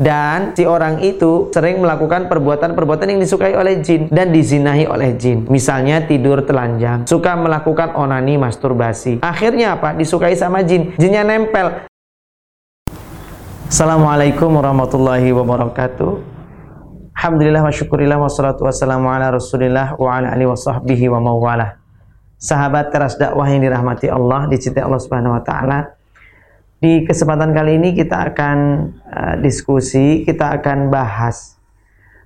dan si orang itu sering melakukan perbuatan-perbuatan yang disukai oleh jin dan dizinahi oleh jin. Misalnya tidur telanjang, suka melakukan onani, masturbasi. Akhirnya apa? Disukai sama jin. Jinnya nempel. Assalamualaikum warahmatullahi wabarakatuh. Alhamdulillah wa syukurillah wassalatu wassalamu ala rasulillah wa ala alihi wa sahbihi wa mawalah. Sahabat teras dakwah yang dirahmati Allah, dicintai Allah subhanahu wa ta'ala. Di kesempatan kali ini kita akan uh, diskusi, kita akan bahas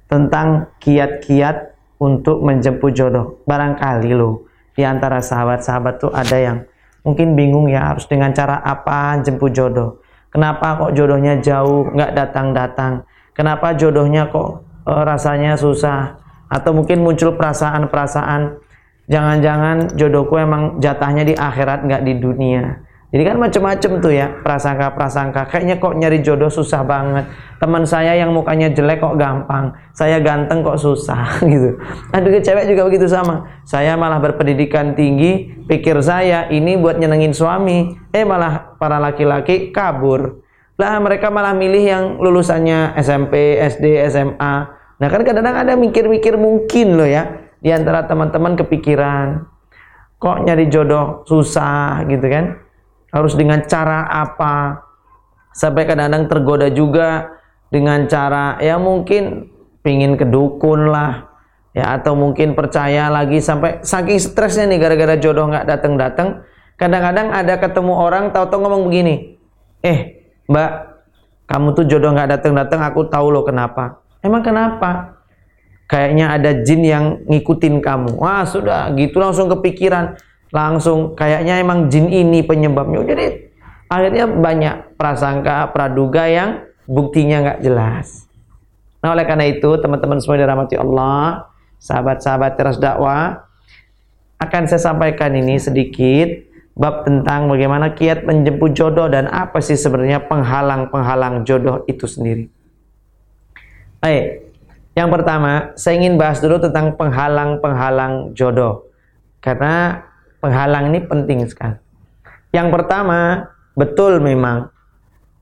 tentang kiat-kiat untuk menjemput jodoh. Barangkali loh, di antara sahabat-sahabat tuh ada yang mungkin bingung ya harus dengan cara apa jemput jodoh. Kenapa kok jodohnya jauh, nggak datang-datang? Kenapa jodohnya kok uh, rasanya susah? Atau mungkin muncul perasaan-perasaan, jangan-jangan jodohku emang jatahnya di akhirat nggak di dunia. Jadi kan macam-macam tuh ya prasangka-prasangka. Kayaknya kok nyari jodoh susah banget. Teman saya yang mukanya jelek kok gampang. Saya ganteng kok susah gitu. Aduh cewek juga begitu sama. Saya malah berpendidikan tinggi, pikir saya ini buat nyenengin suami. Eh malah para laki-laki kabur. Lah mereka malah milih yang lulusannya SMP, SD, SMA. Nah kan kadang-kadang ada mikir-mikir mungkin loh ya di antara teman-teman kepikiran kok nyari jodoh susah gitu kan harus dengan cara apa? Sampai kadang-kadang tergoda juga dengan cara ya mungkin pingin kedukun lah ya atau mungkin percaya lagi sampai saking stresnya nih gara-gara jodoh nggak datang-datang kadang-kadang ada ketemu orang tahu-tahu ngomong begini eh mbak kamu tuh jodoh nggak datang-datang aku tahu loh kenapa. Emang kenapa? Kayaknya ada jin yang ngikutin kamu. Wah sudah. Gitu langsung kepikiran langsung kayaknya emang jin ini penyebabnya. Jadi akhirnya banyak prasangka, praduga yang buktinya nggak jelas. Nah oleh karena itu teman-teman semua dirahmati Allah, sahabat-sahabat teras dakwah, akan saya sampaikan ini sedikit bab tentang bagaimana kiat menjemput jodoh dan apa sih sebenarnya penghalang-penghalang jodoh itu sendiri. Baik, yang pertama saya ingin bahas dulu tentang penghalang-penghalang jodoh. Karena penghalang ini penting sekali. Yang pertama, betul memang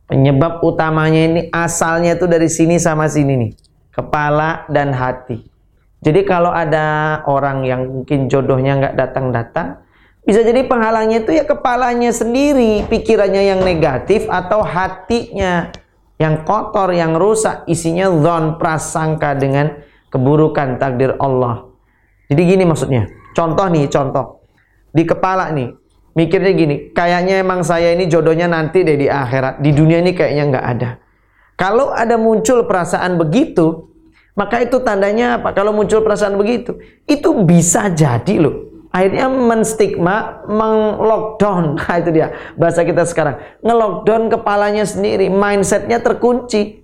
penyebab utamanya ini asalnya itu dari sini sama sini nih, kepala dan hati. Jadi kalau ada orang yang mungkin jodohnya nggak datang-datang, bisa jadi penghalangnya itu ya kepalanya sendiri, pikirannya yang negatif atau hatinya yang kotor, yang rusak, isinya zon prasangka dengan keburukan takdir Allah. Jadi gini maksudnya. Contoh nih, contoh di kepala nih mikirnya gini kayaknya emang saya ini jodohnya nanti deh di akhirat di dunia ini kayaknya nggak ada kalau ada muncul perasaan begitu maka itu tandanya apa kalau muncul perasaan begitu itu bisa jadi loh akhirnya menstigma menglockdown nah, itu dia bahasa kita sekarang ngelockdown kepalanya sendiri mindsetnya terkunci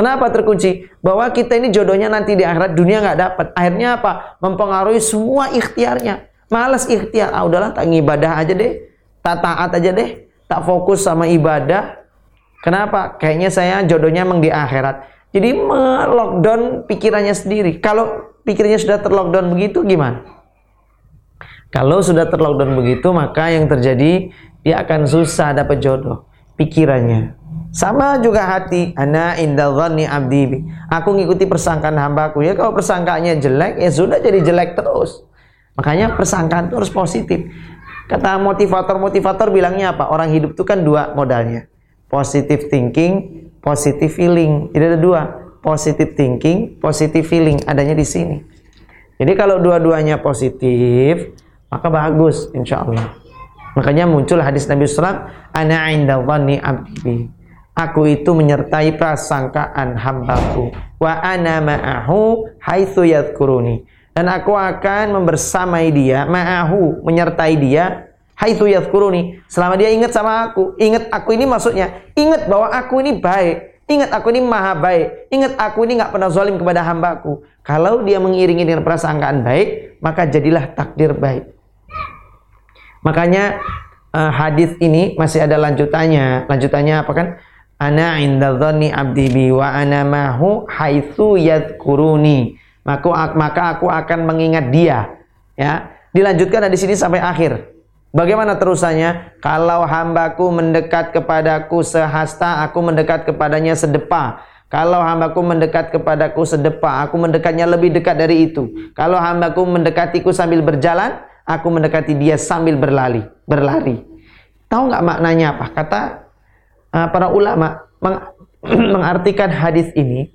Kenapa terkunci? Bahwa kita ini jodohnya nanti di akhirat dunia nggak dapat. Akhirnya apa? Mempengaruhi semua ikhtiarnya. Malas ikhtiar, ah udahlah tak ngibadah aja deh. Tak taat aja deh. Tak fokus sama ibadah. Kenapa? Kayaknya saya jodohnya emang di akhirat. Jadi melockdown pikirannya sendiri. Kalau pikirnya sudah terlockdown begitu gimana? Kalau sudah terlockdown begitu, maka yang terjadi dia akan susah dapat jodoh. Pikirannya. Sama juga hati. Ana indal abdi. Aku ngikuti persangkaan hambaku. Ya kalau persangkaannya jelek, ya sudah jadi jelek terus. Makanya persangkaan itu harus positif. Kata motivator-motivator bilangnya apa? Orang hidup itu kan dua modalnya. Positive thinking, positive feeling. Jadi ada dua. Positive thinking, positive feeling. Adanya di sini. Jadi kalau dua-duanya positif, maka bagus insya Allah. Makanya muncul hadis Nabi SAW, Ana inda abdi. Aku itu menyertai prasangkaan hambaku. Wa ana ma'ahu haitsu yadhkuruni dan aku akan membersamai dia, ma'ahu, menyertai dia, haitsu yadhkuruni, selama dia ingat sama aku. Ingat aku ini maksudnya, ingat bahwa aku ini baik. Ingat aku ini maha baik. Ingat aku ini nggak pernah zalim kepada hambaku. Kalau dia mengiringi dengan prasangkaan baik, maka jadilah takdir baik. Makanya uh, hadis ini masih ada lanjutannya. Lanjutannya apa kan? Ana inda abdi bi wa ana mahu haitsu yadhkuruni maka maka aku akan mengingat dia ya dilanjutkan di sini sampai akhir Bagaimana terusannya? Kalau hambaku mendekat kepadaku sehasta, aku mendekat kepadanya sedepa. Kalau hambaku mendekat kepadaku sedepa, aku mendekatnya lebih dekat dari itu. Kalau hambaku mendekatiku sambil berjalan, aku mendekati dia sambil berlari. Berlari. Tahu nggak maknanya apa? Kata uh, para ulama meng mengartikan hadis ini,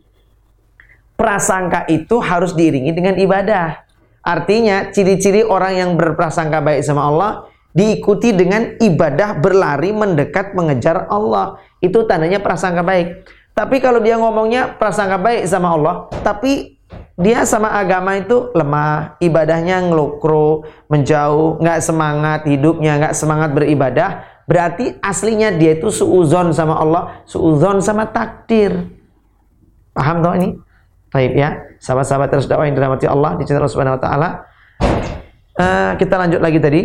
prasangka itu harus diiringi dengan ibadah. Artinya, ciri-ciri orang yang berprasangka baik sama Allah diikuti dengan ibadah berlari mendekat mengejar Allah. Itu tandanya prasangka baik. Tapi kalau dia ngomongnya prasangka baik sama Allah, tapi dia sama agama itu lemah, ibadahnya ngelokro, menjauh, nggak semangat hidupnya, nggak semangat beribadah, berarti aslinya dia itu suuzon sama Allah, suuzon sama takdir. Paham toh ini? Baik ya, sahabat-sahabat terus dakwah yang dirahmati Allah, dicintai Allah Subhanahu wa taala. Uh, kita lanjut lagi tadi.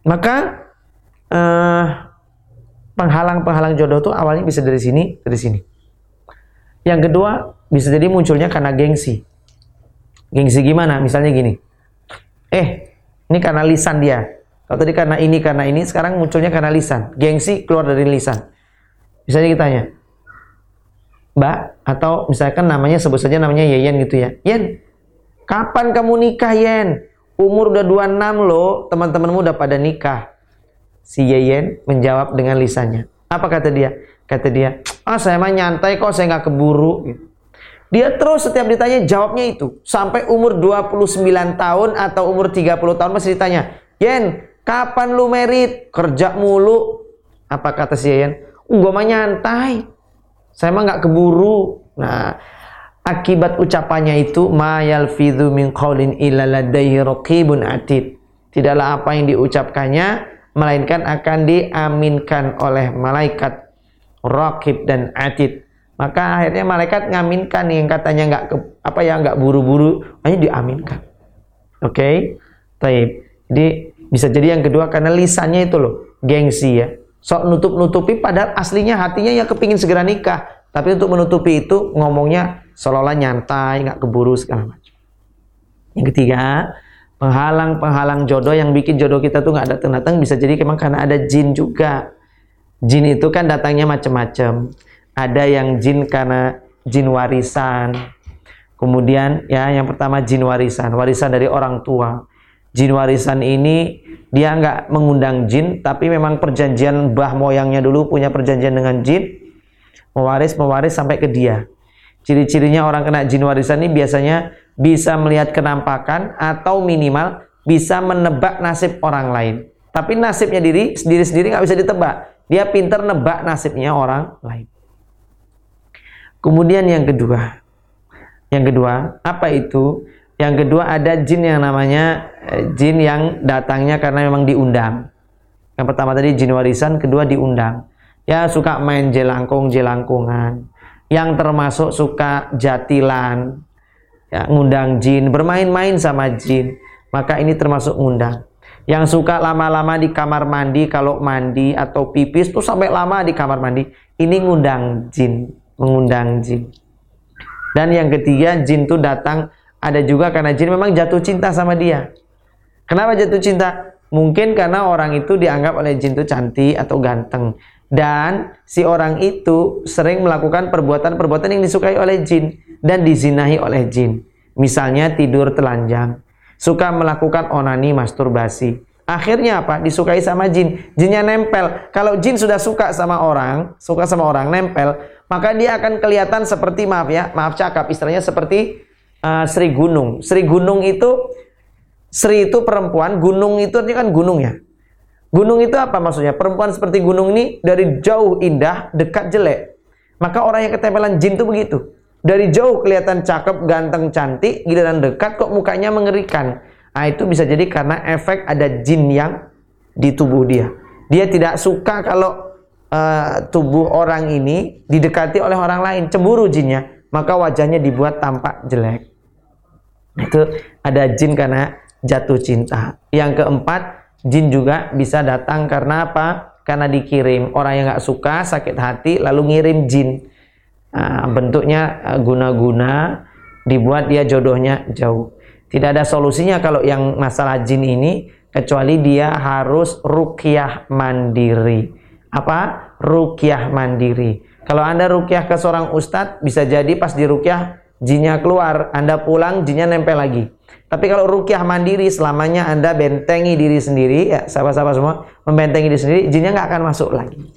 Maka eh, penghalang-penghalang jodoh itu awalnya bisa dari sini, dari sini. Yang kedua, bisa jadi munculnya karena gengsi. Gengsi gimana? Misalnya gini. Eh, ini karena lisan dia. Kalau tadi karena ini, karena ini, sekarang munculnya karena lisan. Gengsi keluar dari lisan. Misalnya kita tanya, Mbak, atau misalkan namanya sebut saja namanya Yeyen gitu ya. Yen, kapan kamu nikah Yen? Umur udah 26 loh, teman-temanmu udah pada nikah. Si Yeyen menjawab dengan lisannya. Apa kata dia? Kata dia, ah saya mah nyantai kok, saya nggak keburu. Dia terus setiap ditanya jawabnya itu. Sampai umur 29 tahun atau umur 30 tahun masih ditanya. Yen, kapan lu merit? Kerja mulu. Apa kata si Yen? Gue mah nyantai. Saya mah nggak keburu. Nah, akibat ucapannya itu ma yalfidhu min qaulin illa ladaihi raqibun atid. Tidaklah apa yang diucapkannya melainkan akan diaminkan oleh malaikat raqib dan atid. Maka akhirnya malaikat ngaminkan yang katanya nggak apa ya nggak buru-buru, hanya diaminkan. Oke, okay? Taib. Jadi bisa jadi yang kedua karena lisannya itu loh, gengsi ya. Sok nutup-nutupi padahal aslinya hatinya yang kepingin segera nikah. Tapi untuk menutupi itu ngomongnya seolah-olah nyantai, nggak keburu segala macam. Yang ketiga, penghalang-penghalang jodoh yang bikin jodoh kita tuh nggak datang-datang bisa jadi memang karena ada jin juga. Jin itu kan datangnya macam-macam. Ada yang jin karena jin warisan. Kemudian ya yang pertama jin warisan, warisan dari orang tua. Jin warisan ini dia nggak mengundang jin, tapi memang perjanjian bah moyangnya dulu punya perjanjian dengan jin, mewaris mewaris sampai ke dia. Ciri-cirinya orang kena jin warisan ini biasanya bisa melihat kenampakan atau minimal bisa menebak nasib orang lain. Tapi nasibnya diri sendiri-sendiri nggak bisa ditebak. Dia pinter nebak nasibnya orang lain. Kemudian yang kedua, yang kedua apa itu? Yang kedua ada jin yang namanya eh, jin yang datangnya karena memang diundang. Yang pertama tadi jin warisan, kedua diundang. Ya suka main jelangkung jelangkungan yang termasuk suka jatilan, ya, ngundang jin, bermain-main sama jin, maka ini termasuk ngundang. Yang suka lama-lama di kamar mandi, kalau mandi atau pipis tuh sampai lama di kamar mandi, ini ngundang jin, mengundang jin. Dan yang ketiga, jin tuh datang ada juga karena jin memang jatuh cinta sama dia. Kenapa jatuh cinta? Mungkin karena orang itu dianggap oleh jin itu cantik atau ganteng dan si orang itu sering melakukan perbuatan-perbuatan yang disukai oleh jin dan dizinahi oleh jin. Misalnya tidur telanjang, suka melakukan onani masturbasi. Akhirnya apa? Disukai sama jin. Jinnya nempel. Kalau jin sudah suka sama orang, suka sama orang nempel, maka dia akan kelihatan seperti maaf ya, maaf cakap istilahnya seperti uh, Sri Gunung. Sri Gunung itu Sri itu perempuan, gunung itu artinya kan gunung ya. Gunung itu apa maksudnya? Perempuan seperti gunung ini dari jauh indah, dekat jelek. Maka orang yang ketempelan jin itu begitu. Dari jauh kelihatan cakep, ganteng, cantik, giliran dekat kok mukanya mengerikan. Nah, itu bisa jadi karena efek ada jin yang di tubuh dia. Dia tidak suka kalau uh, tubuh orang ini didekati oleh orang lain, cemburu jinnya, maka wajahnya dibuat tampak jelek. Itu ada jin karena jatuh cinta. Yang keempat, Jin juga bisa datang karena apa? Karena dikirim. Orang yang nggak suka, sakit hati, lalu ngirim jin. Nah, bentuknya eh, guna-guna, dibuat dia jodohnya jauh. Tidak ada solusinya kalau yang masalah jin ini, kecuali dia harus rukyah mandiri. Apa? Rukyah mandiri. Kalau Anda rukyah ke seorang ustadz, bisa jadi pas di rukyah jinnya keluar, Anda pulang jinnya nempel lagi. Tapi kalau rukyah mandiri selamanya Anda bentengi diri sendiri, ya sahabat-sahabat semua, membentengi diri sendiri, jinnya nggak akan masuk lagi.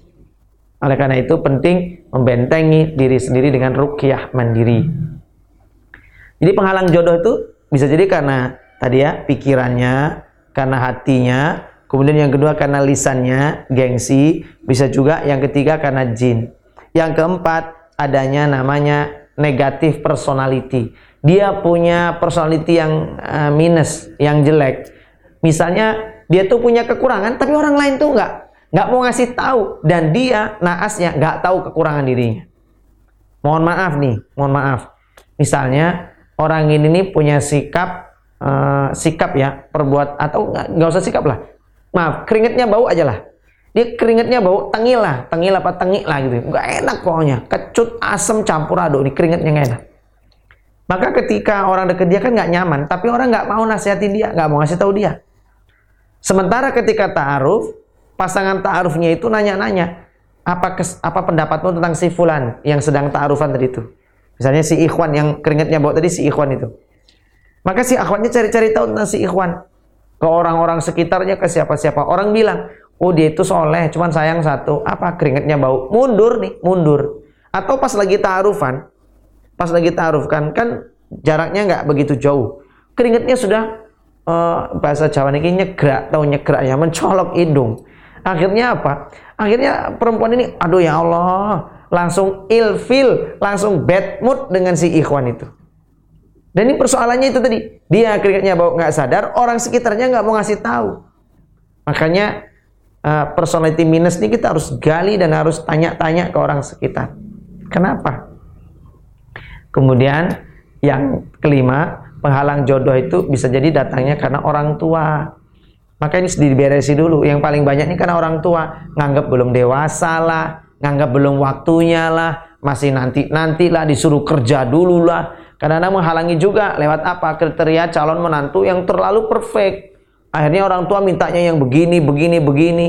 Oleh karena itu penting membentengi diri sendiri dengan rukyah mandiri. Jadi penghalang jodoh itu bisa jadi karena tadi ya pikirannya, karena hatinya, kemudian yang kedua karena lisannya, gengsi, bisa juga yang ketiga karena jin. Yang keempat adanya namanya negatif personality dia punya personality yang uh, minus, yang jelek. Misalnya dia tuh punya kekurangan, tapi orang lain tuh nggak nggak mau ngasih tahu dan dia naasnya nggak tahu kekurangan dirinya. Mohon maaf nih, mohon maaf. Misalnya orang ini nih punya sikap uh, sikap ya perbuat atau nggak usah sikap lah. Maaf, keringetnya bau aja lah. Dia keringetnya bau tengil lah, tengil apa tengik lah gitu. Nggak enak pokoknya. Kecut, asem, campur aduk. Ini keringetnya nggak enak. Maka ketika orang dekat dia kan nggak nyaman, tapi orang nggak mau nasihatin dia, nggak mau ngasih tahu dia. Sementara ketika ta'aruf, pasangan ta'arufnya itu nanya-nanya, apa kes, apa pendapatmu tentang si fulan yang sedang ta'arufan tadi itu? Misalnya si ikhwan yang keringetnya bawa tadi si ikhwan itu. Maka si ikhwannya cari-cari tahu tentang si ikhwan. Ke orang-orang sekitarnya, ke siapa-siapa. Orang bilang, oh dia itu soleh, cuman sayang satu. Apa keringetnya bau? Mundur nih, mundur. Atau pas lagi ta'arufan, pas lagi taruh kan kan jaraknya nggak begitu jauh keringetnya sudah uh, bahasa Jawa ini nyegrak tahu nyegrak ya mencolok hidung akhirnya apa akhirnya perempuan ini aduh ya Allah langsung ilfil langsung bad mood dengan si ikhwan itu dan ini persoalannya itu tadi dia keringetnya bau nggak sadar orang sekitarnya nggak mau ngasih tahu makanya uh, personality minus ini kita harus gali dan harus tanya-tanya ke orang sekitar kenapa Kemudian yang kelima, penghalang jodoh itu bisa jadi datangnya karena orang tua. Maka ini diberesi dulu. Yang paling banyak ini karena orang tua nganggap belum dewasa lah, nganggap belum waktunya lah, masih nanti nanti lah disuruh kerja dulu lah. Karena menghalangi juga lewat apa kriteria calon menantu yang terlalu perfect. Akhirnya orang tua mintanya yang begini, begini, begini,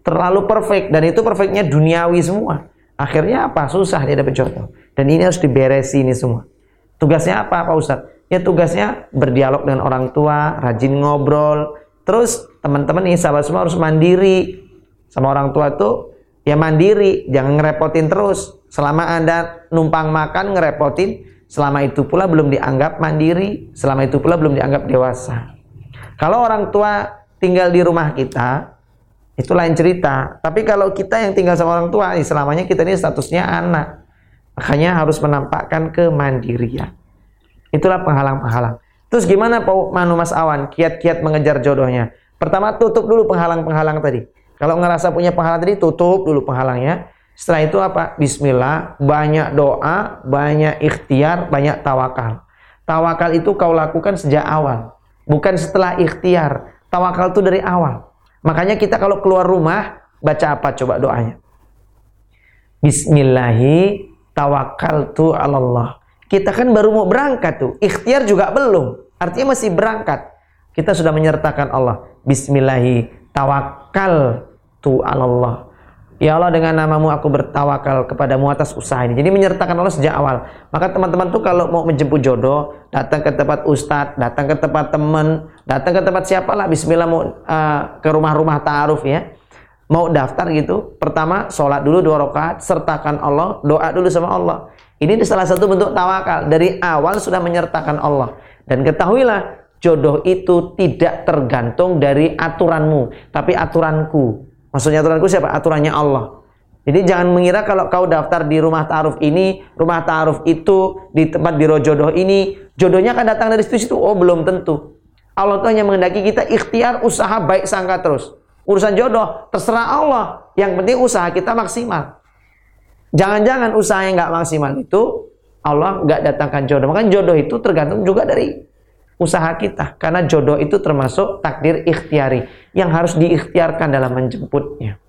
terlalu perfect dan itu perfectnya duniawi semua. Akhirnya apa? Susah dia dapat jodoh. Dan ini harus diberesi ini semua. Tugasnya apa Pak Ustadz? Ya tugasnya berdialog dengan orang tua, rajin ngobrol. Terus teman-teman ini sahabat semua harus mandiri. Sama orang tua itu ya mandiri, jangan ngerepotin terus. Selama Anda numpang makan ngerepotin, selama itu pula belum dianggap mandiri, selama itu pula belum dianggap dewasa. Kalau orang tua tinggal di rumah kita, itu lain cerita. Tapi kalau kita yang tinggal sama orang tua, selamanya kita ini statusnya anak. Makanya harus menampakkan kemandirian. Itulah penghalang-penghalang. Terus gimana Pak Manu Mas Awan kiat-kiat mengejar jodohnya? Pertama tutup dulu penghalang-penghalang tadi. Kalau ngerasa punya penghalang tadi tutup dulu penghalangnya. Setelah itu apa? Bismillah, banyak doa, banyak ikhtiar, banyak tawakal. Tawakal itu kau lakukan sejak awal, bukan setelah ikhtiar. Tawakal itu dari awal. Makanya kita kalau keluar rumah baca apa coba doanya? Bismillahi tawakkaltu Allah. Kita kan baru mau berangkat tuh. Ikhtiar juga belum. Artinya masih berangkat. Kita sudah menyertakan Allah. Bismillahi tawakkaltu Allah. Ya Allah dengan namamu aku bertawakal kepadamu atas usaha ini. Jadi menyertakan Allah sejak awal. Maka teman-teman tuh kalau mau menjemput jodoh, datang ke tempat ustadz, datang ke tempat teman, datang ke tempat siapa lah. Bismillah mau uh, ke rumah-rumah ta'aruf ya mau daftar gitu, pertama sholat dulu dua rakaat, sertakan Allah, doa dulu sama Allah. Ini salah satu bentuk tawakal. Dari awal sudah menyertakan Allah. Dan ketahuilah, jodoh itu tidak tergantung dari aturanmu, tapi aturanku. Maksudnya aturanku siapa? Aturannya Allah. Jadi jangan mengira kalau kau daftar di rumah ta'aruf ini, rumah ta'aruf itu, di tempat biro jodoh ini, jodohnya akan datang dari situ-situ. Oh, belum tentu. Allah itu hanya menghendaki kita ikhtiar usaha baik sangka terus. Urusan jodoh, terserah Allah. Yang penting usaha kita maksimal. Jangan-jangan usaha yang nggak maksimal itu Allah nggak datangkan jodoh. Makanya jodoh itu tergantung juga dari usaha kita. Karena jodoh itu termasuk takdir ikhtiari yang harus diikhtiarkan dalam menjemputnya.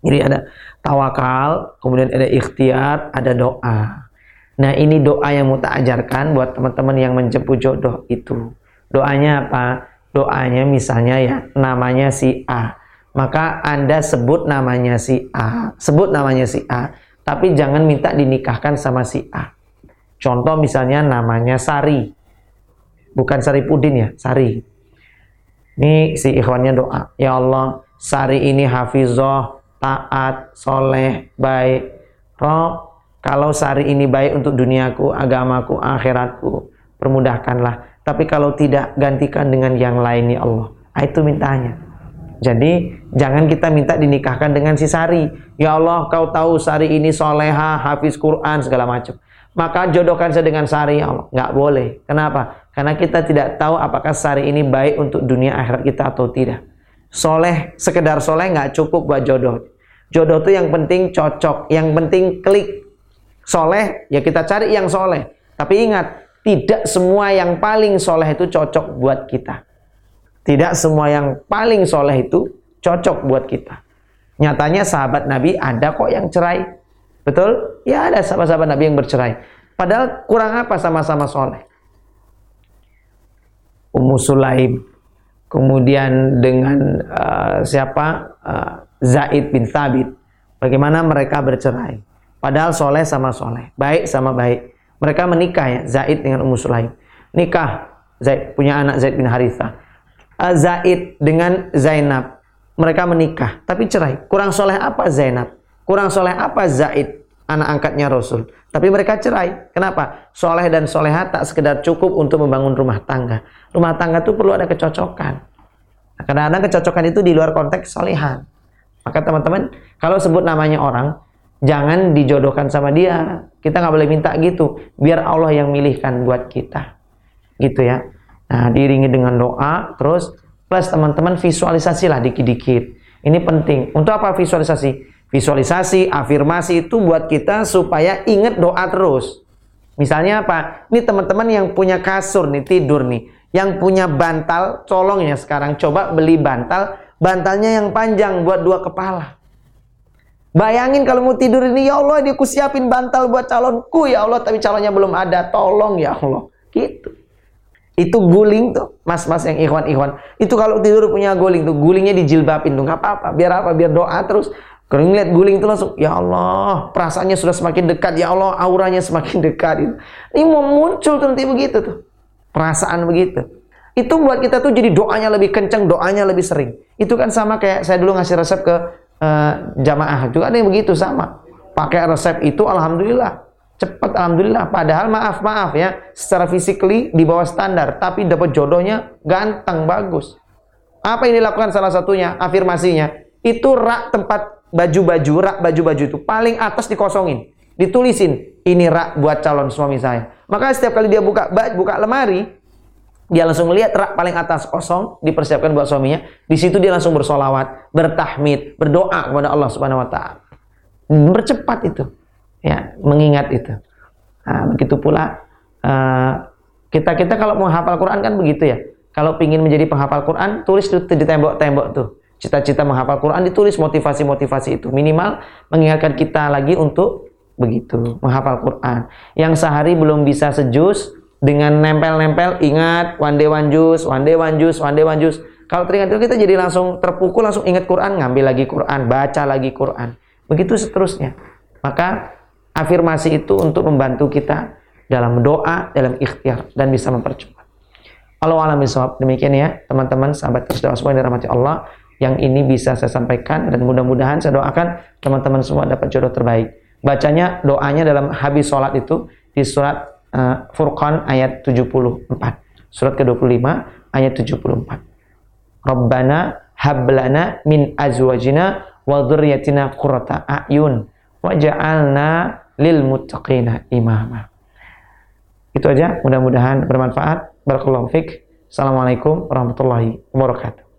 Jadi ada tawakal, kemudian ada ikhtiar, ada doa. Nah ini doa yang mau tak ajarkan buat teman-teman yang menjemput jodoh itu. Doanya apa? doanya misalnya ya namanya si A. Maka Anda sebut namanya si A, sebut namanya si A, tapi jangan minta dinikahkan sama si A. Contoh misalnya namanya Sari. Bukan Sari Pudin ya, Sari. Ini si ikhwannya doa. Ya Allah, Sari ini hafizah, taat, soleh, baik. Rob, kalau Sari ini baik untuk duniaku, agamaku, akhiratku, permudahkanlah. Tapi kalau tidak, gantikan dengan yang lain ya Allah. Nah, itu mintanya. Jadi jangan kita minta dinikahkan dengan si Sari. Ya Allah, kau tahu Sari ini soleha, hafiz Quran segala macam. Maka jodohkan saya dengan Sari ya Allah. Nggak boleh. Kenapa? Karena kita tidak tahu apakah Sari ini baik untuk dunia akhirat kita atau tidak. Soleh, sekedar soleh nggak cukup buat jodoh. Jodoh itu yang penting cocok, yang penting klik. Soleh, ya kita cari yang soleh. Tapi ingat, tidak semua yang paling soleh itu cocok buat kita. Tidak semua yang paling soleh itu cocok buat kita. Nyatanya sahabat Nabi ada kok yang cerai. Betul? Ya ada sahabat-sahabat Nabi yang bercerai. Padahal kurang apa sama-sama soleh. Ummu Sulaim. Kemudian dengan uh, siapa? Uh, Zaid bin Thabit. Bagaimana mereka bercerai. Padahal soleh sama soleh. Baik sama baik. Mereka menikah ya, Zaid dengan Ummu Sulaim. Nikah, Zaid punya anak Zaid bin Haritha. Uh, Zaid dengan Zainab. Mereka menikah, tapi cerai. Kurang soleh apa Zainab? Kurang soleh apa Zaid, anak angkatnya Rasul? Tapi mereka cerai. Kenapa? Soleh dan soleha tak sekedar cukup untuk membangun rumah tangga. Rumah tangga itu perlu ada kecocokan. Nah, kadang-kadang kecocokan itu di luar konteks solehan. Maka teman-teman, kalau sebut namanya orang, jangan dijodohkan sama dia. Kita nggak boleh minta gitu. Biar Allah yang milihkan buat kita. Gitu ya. Nah, diiringi dengan doa, terus plus teman-teman visualisasi lah dikit-dikit. Ini penting. Untuk apa visualisasi? Visualisasi, afirmasi itu buat kita supaya ingat doa terus. Misalnya apa? Ini teman-teman yang punya kasur nih, tidur nih. Yang punya bantal, colong ya sekarang. Coba beli bantal, bantalnya yang panjang buat dua kepala. Bayangin kalau mau tidur ini, ya Allah, dia siapin bantal buat calonku, ya Allah, tapi calonnya belum ada. Tolong ya Allah. Gitu. Itu guling tuh, mas-mas yang ikhwan-ikhwan. Itu kalau tidur punya guling tuh, gulingnya dijilbabin tuh, nggak apa-apa. Biar apa? Biar doa terus. Kalau ngeliat guling itu langsung, ya Allah, perasaannya sudah semakin dekat, ya Allah, auranya semakin dekat. Ini mau muncul tuh nanti begitu tuh. Perasaan begitu. Itu buat kita tuh jadi doanya lebih kencang, doanya lebih sering. Itu kan sama kayak saya dulu ngasih resep ke uh, jamaah juga ada yang begitu sama. Pakai resep itu alhamdulillah cepat alhamdulillah. Padahal maaf maaf ya, secara physically di bawah standar, tapi dapat jodohnya ganteng bagus. Apa yang dilakukan salah satunya afirmasinya itu rak tempat baju-baju, rak baju-baju itu paling atas dikosongin, ditulisin ini rak buat calon suami saya. Maka setiap kali dia buka buka lemari, dia langsung melihat rak paling atas kosong dipersiapkan buat suaminya. Di situ dia langsung bersolawat, bertahmid, berdoa kepada Allah Subhanahu Wa Taala. Bercepat itu, ya mengingat itu. Nah, begitu pula uh, kita kita kalau mau hafal Quran kan begitu ya. Kalau ingin menjadi penghafal Quran, tulis di tembok-tembok tuh. Cita-cita menghafal Quran ditulis motivasi-motivasi itu minimal mengingatkan kita lagi untuk begitu menghafal Quran. Yang sehari belum bisa sejus, dengan nempel-nempel ingat one day one juice, one day one juice, one day one juice. Kalau teringat itu kita jadi langsung terpukul, langsung ingat Quran, ngambil lagi Quran, baca lagi Quran. Begitu seterusnya. Maka afirmasi itu untuk membantu kita dalam doa, dalam ikhtiar dan bisa mempercepat. Allah alam Demikian ya, teman-teman, sahabat tersedawah semua yang dirahmati Allah. Yang ini bisa saya sampaikan dan mudah-mudahan saya doakan teman-teman semua dapat jodoh terbaik. Bacanya doanya dalam habis sholat itu di surat uh, Furqan ayat 74. Surat ke-25 ayat 74. Rabbana hablana min azwajina wa dzurriyyatina qurrata a'yun waj'alna lil muttaqina imama. Itu aja, mudah-mudahan bermanfaat. Barakallahu fik. Assalamualaikum warahmatullahi wabarakatuh.